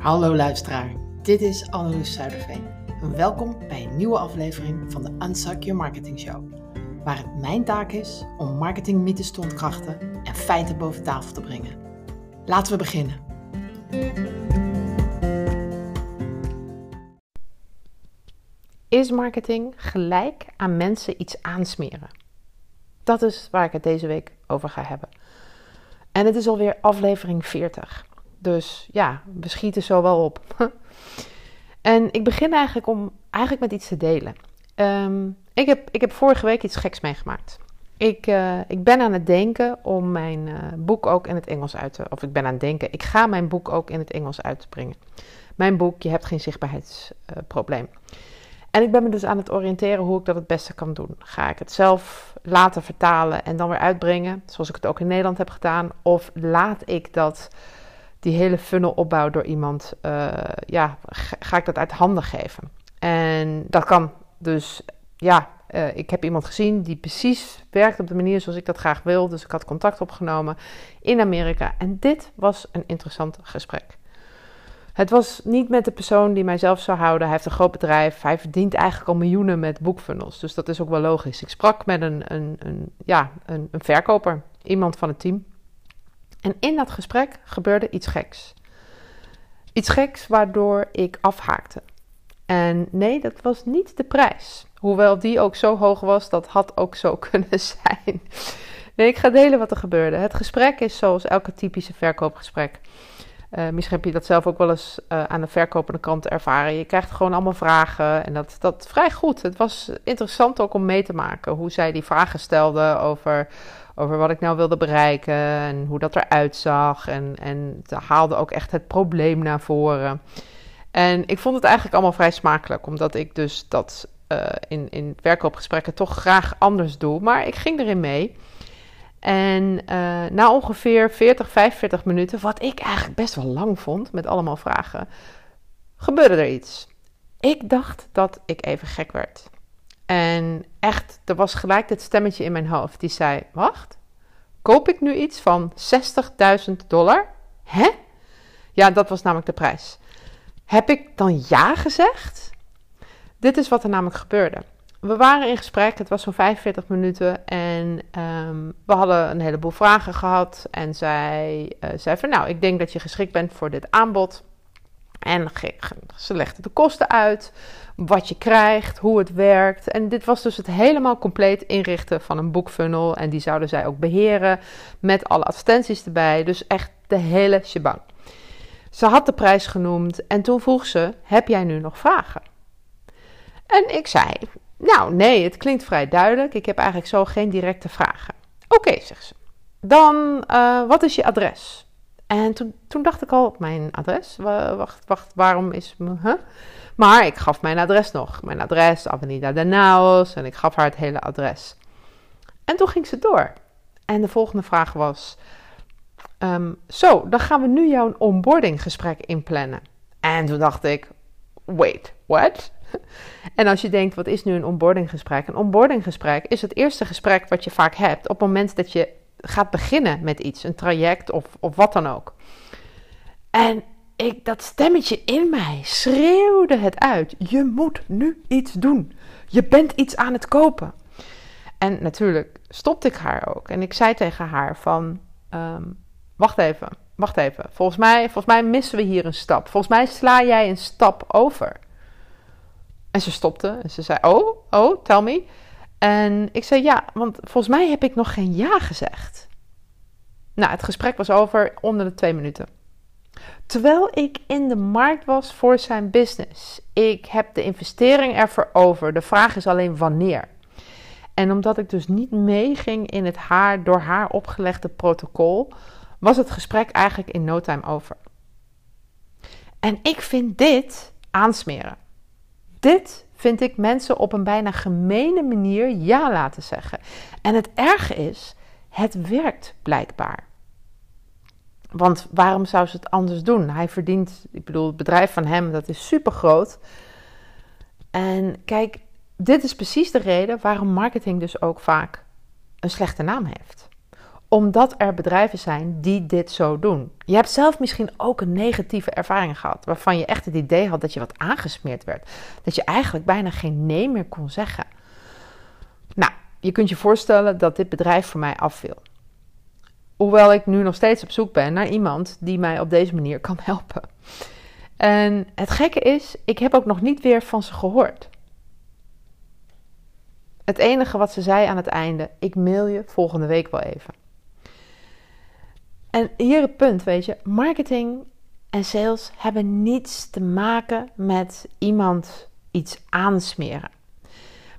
Hallo luisteraar, dit is Anneloes Zuiderveen. Welkom bij een nieuwe aflevering van de Unsuck Your Marketing Show. Waar het mijn taak is om marketingmythes te ontkrachten en feiten boven tafel te brengen. Laten we beginnen. Is marketing gelijk aan mensen iets aansmeren? Dat is waar ik het deze week over ga hebben. En het is alweer aflevering 40. Dus ja, we schieten zo wel op. en ik begin eigenlijk om eigenlijk met iets te delen. Ehm, ik, heb, ik heb vorige week iets geks meegemaakt. Ik, uh, ik ben aan het denken om mijn uh, boek ook in het Engels uit te... Of ik ben aan het denken, ik ga mijn boek ook in het Engels uit te brengen. Mijn boek, Je hebt geen zichtbaarheidsprobleem. En ik ben me dus aan het oriënteren hoe ik dat het beste kan doen. Ga ik het zelf laten vertalen en dan weer uitbrengen, zoals ik het ook in Nederland heb gedaan? Of laat ik dat die hele funnel opbouw door iemand, uh, ja, ga ik dat uit handen geven. En dat kan dus, ja, uh, ik heb iemand gezien die precies werkt op de manier zoals ik dat graag wil. Dus ik had contact opgenomen in Amerika. En dit was een interessant gesprek. Het was niet met de persoon die mijzelf zou houden. Hij heeft een groot bedrijf. Hij verdient eigenlijk al miljoenen met boekfunnels. Dus dat is ook wel logisch. Ik sprak met een, een, een ja, een, een verkoper, iemand van het team. En in dat gesprek gebeurde iets geks. Iets geks waardoor ik afhaakte. En nee, dat was niet de prijs. Hoewel die ook zo hoog was, dat had ook zo kunnen zijn. Nee, ik ga delen wat er gebeurde. Het gesprek is zoals elke typische verkoopgesprek. Uh, misschien heb je dat zelf ook wel eens uh, aan de verkopende kant ervaren. Je krijgt gewoon allemaal vragen en dat, dat vrij goed. Het was interessant ook om mee te maken hoe zij die vragen stelden over over wat ik nou wilde bereiken en hoe dat eruit zag. En, en ze haalde ook echt het probleem naar voren. En ik vond het eigenlijk allemaal vrij smakelijk, omdat ik dus dat uh, in, in verkoopgesprekken toch graag anders doe. Maar ik ging erin mee. En uh, na ongeveer 40, 45 minuten, wat ik eigenlijk best wel lang vond met allemaal vragen, gebeurde er iets. Ik dacht dat ik even gek werd. En echt, er was gelijk dit stemmetje in mijn hoofd die zei: Wacht, koop ik nu iets van 60.000 dollar? Hè? Ja, dat was namelijk de prijs. Heb ik dan ja gezegd? Dit is wat er namelijk gebeurde. We waren in gesprek, het was zo'n 45 minuten en um, we hadden een heleboel vragen gehad. En zij uh, zei van nou, ik denk dat je geschikt bent voor dit aanbod. En ze legde de kosten uit, wat je krijgt, hoe het werkt. En dit was dus het helemaal compleet inrichten van een boekfunnel. En die zouden zij ook beheren met alle advertenties erbij. Dus echt de hele shebang. Ze had de prijs genoemd en toen vroeg ze: Heb jij nu nog vragen? En ik zei: Nou, nee, het klinkt vrij duidelijk. Ik heb eigenlijk zo geen directe vragen. Oké, okay, zegt ze. Dan, uh, wat is je adres? En toen, toen dacht ik al, mijn adres? Wacht, wacht, waarom is... Huh? Maar ik gaf mijn adres nog. Mijn adres, Avenida de Naos. En ik gaf haar het hele adres. En toen ging ze door. En de volgende vraag was... Um, zo, dan gaan we nu jouw onboarding gesprek inplannen. En toen dacht ik... Wait, what? En als je denkt, wat is nu een onboarding gesprek? Een onboarding gesprek is het eerste gesprek wat je vaak hebt op het moment dat je gaat beginnen met iets, een traject of, of wat dan ook. En ik, dat stemmetje in mij schreeuwde het uit. Je moet nu iets doen. Je bent iets aan het kopen. En natuurlijk stopte ik haar ook. En ik zei tegen haar van, um, wacht even, wacht even. Volgens mij, volgens mij missen we hier een stap. Volgens mij sla jij een stap over. En ze stopte en ze zei, oh, oh, tell me. En ik zei ja, want volgens mij heb ik nog geen ja gezegd. Nou, het gesprek was over onder de twee minuten. Terwijl ik in de markt was voor zijn business. Ik heb de investering ervoor over. De vraag is alleen wanneer. En omdat ik dus niet meeging in het haar door haar opgelegde protocol, was het gesprek eigenlijk in no time over. En ik vind dit aansmeren. Dit vind ik mensen op een bijna gemene manier ja laten zeggen. En het erge is, het werkt blijkbaar. Want waarom zou ze het anders doen? Hij verdient, ik bedoel, het bedrijf van hem, dat is super groot. En kijk, dit is precies de reden waarom marketing dus ook vaak een slechte naam heeft. Omdat er bedrijven zijn die dit zo doen. Je hebt zelf misschien ook een negatieve ervaring gehad, waarvan je echt het idee had dat je wat aangesmeerd werd. Dat je eigenlijk bijna geen nee meer kon zeggen. Nou, je kunt je voorstellen dat dit bedrijf voor mij afviel. Hoewel ik nu nog steeds op zoek ben naar iemand die mij op deze manier kan helpen. En het gekke is, ik heb ook nog niet weer van ze gehoord. Het enige wat ze zei aan het einde, ik mail je volgende week wel even. En hier het punt, weet je, marketing en sales hebben niets te maken met iemand iets aansmeren.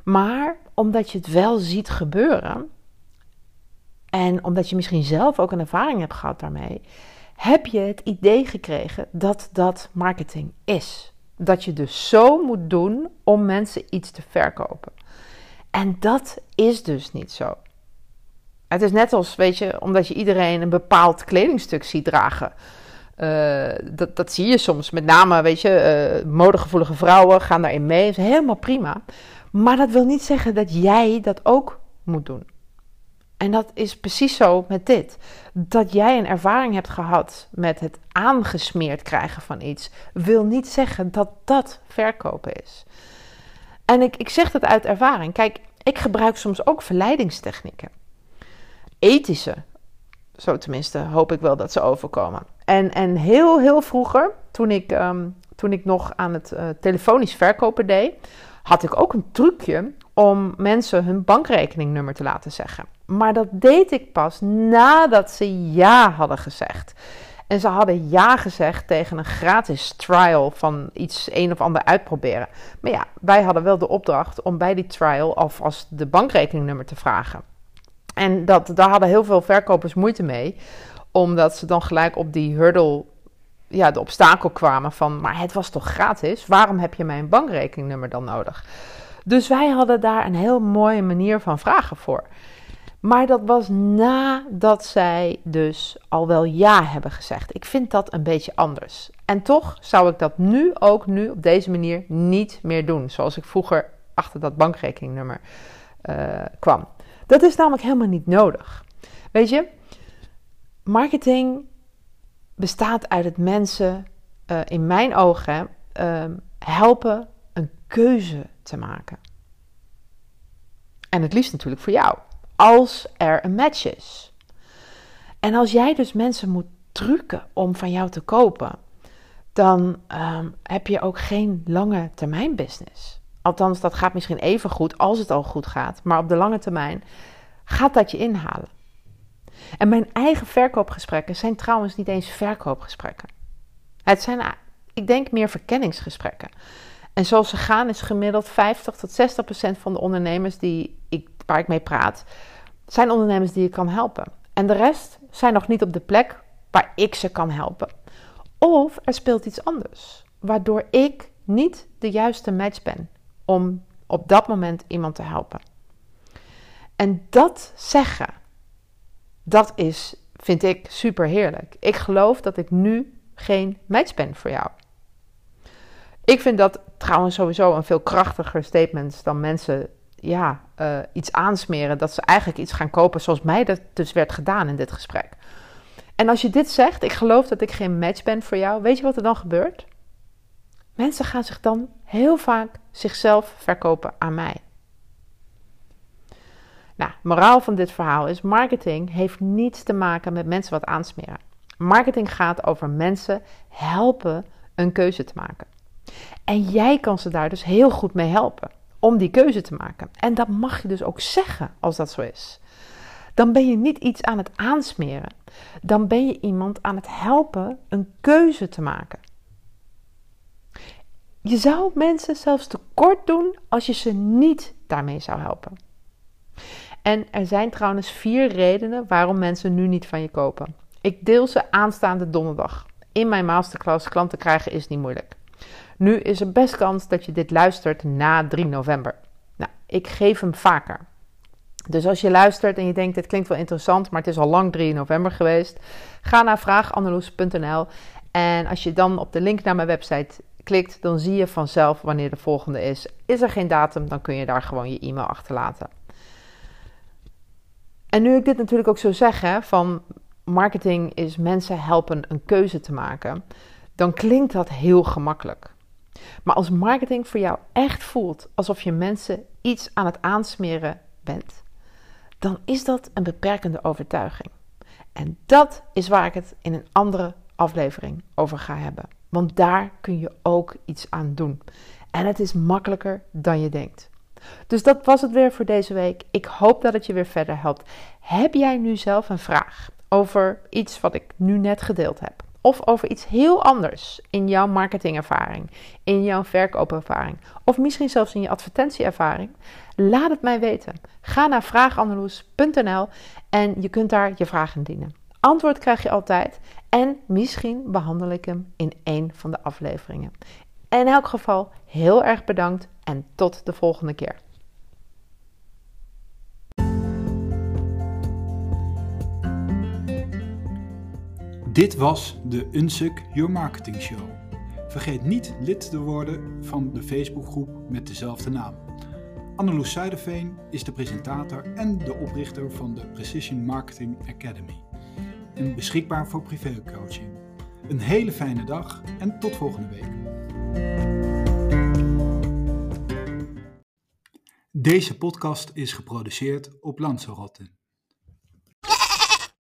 Maar omdat je het wel ziet gebeuren en omdat je misschien zelf ook een ervaring hebt gehad daarmee, heb je het idee gekregen dat dat marketing is. Dat je dus zo moet doen om mensen iets te verkopen. En dat is dus niet zo. Het is net als, weet je, omdat je iedereen een bepaald kledingstuk ziet dragen. Uh, dat, dat zie je soms. Met name, weet je, uh, modegevoelige vrouwen gaan daarin mee. Dat is helemaal prima. Maar dat wil niet zeggen dat jij dat ook moet doen. En dat is precies zo met dit. Dat jij een ervaring hebt gehad met het aangesmeerd krijgen van iets, wil niet zeggen dat dat verkopen is. En ik, ik zeg dat uit ervaring. Kijk, ik gebruik soms ook verleidingstechnieken. Ethische. Zo tenminste hoop ik wel dat ze overkomen. En, en heel, heel vroeger, toen ik, um, toen ik nog aan het uh, telefonisch verkopen deed, had ik ook een trucje om mensen hun bankrekeningnummer te laten zeggen. Maar dat deed ik pas nadat ze ja hadden gezegd. En ze hadden ja gezegd tegen een gratis trial van iets een of ander uitproberen. Maar ja, wij hadden wel de opdracht om bij die trial alvast de bankrekeningnummer te vragen. En dat, daar hadden heel veel verkopers moeite mee, omdat ze dan gelijk op die hurdle, ja, de obstakel kwamen van, maar het was toch gratis? Waarom heb je mijn bankrekeningnummer dan nodig? Dus wij hadden daar een heel mooie manier van vragen voor. Maar dat was nadat zij dus al wel ja hebben gezegd. Ik vind dat een beetje anders. En toch zou ik dat nu ook nu op deze manier niet meer doen. Zoals ik vroeger achter dat bankrekeningnummer uh, kwam. Dat is namelijk helemaal niet nodig. Weet je, marketing bestaat uit het mensen, uh, in mijn ogen, uh, helpen een keuze te maken. En het liefst natuurlijk voor jou als er een match is. En als jij dus mensen moet trucken om van jou te kopen, dan um, heb je ook geen lange termijn business. Althans, dat gaat misschien even goed als het al goed gaat, maar op de lange termijn gaat dat je inhalen. En mijn eigen verkoopgesprekken zijn trouwens niet eens verkoopgesprekken. Het zijn, ik denk, meer verkenningsgesprekken. En zoals ze gaan is gemiddeld 50 tot 60 procent van de ondernemers die ik, waar ik mee praat, zijn ondernemers die je kan helpen. En de rest zijn nog niet op de plek waar ik ze kan helpen. Of er speelt iets anders, waardoor ik niet de juiste match ben om op dat moment iemand te helpen. En dat zeggen, dat is, vind ik, super heerlijk. Ik geloof dat ik nu geen match ben voor jou. Ik vind dat trouwens sowieso een veel krachtiger statement dan mensen ja, uh, iets aansmeren. Dat ze eigenlijk iets gaan kopen zoals mij dat dus werd gedaan in dit gesprek. En als je dit zegt, ik geloof dat ik geen match ben voor jou, weet je wat er dan gebeurt? Mensen gaan zich dan heel vaak zichzelf verkopen aan mij. Nou, moraal van dit verhaal is: marketing heeft niets te maken met mensen wat aansmeren. Marketing gaat over mensen helpen een keuze te maken. En jij kan ze daar dus heel goed mee helpen om die keuze te maken. En dat mag je dus ook zeggen als dat zo is. Dan ben je niet iets aan het aansmeren. Dan ben je iemand aan het helpen een keuze te maken. Je zou mensen zelfs tekort doen als je ze niet daarmee zou helpen. En er zijn trouwens vier redenen waarom mensen nu niet van je kopen. Ik deel ze aanstaande donderdag. In mijn masterclass klanten krijgen is niet moeilijk. Nu is er best kans dat je dit luistert na 3 november. Nou, ik geef hem vaker. Dus als je luistert en je denkt, dit klinkt wel interessant, maar het is al lang 3 november geweest, ga naar vraagandeloes.nl en als je dan op de link naar mijn website klikt, dan zie je vanzelf wanneer de volgende is. Is er geen datum, dan kun je daar gewoon je e-mail achterlaten. En nu ik dit natuurlijk ook zo zeg, van marketing is mensen helpen een keuze te maken, dan klinkt dat heel gemakkelijk. Maar als marketing voor jou echt voelt alsof je mensen iets aan het aansmeren bent, dan is dat een beperkende overtuiging. En dat is waar ik het in een andere aflevering over ga hebben. Want daar kun je ook iets aan doen. En het is makkelijker dan je denkt. Dus dat was het weer voor deze week. Ik hoop dat het je weer verder helpt. Heb jij nu zelf een vraag over iets wat ik nu net gedeeld heb? Of over iets heel anders in jouw marketingervaring, in jouw verkoopervaring, of misschien zelfs in je advertentieervaring? Laat het mij weten. Ga naar vraagandeloes.nl en je kunt daar je vraag indienen. Antwoord krijg je altijd en misschien behandel ik hem in een van de afleveringen. In elk geval heel erg bedankt en tot de volgende keer. Dit was de Unsuk Your Marketing Show. Vergeet niet lid te worden van de Facebookgroep met dezelfde naam. Anneloes Zuiderveen is de presentator en de oprichter van de Precision Marketing Academy. En beschikbaar voor privécoaching. Een hele fijne dag en tot volgende week. Deze podcast is geproduceerd op Lanzarote.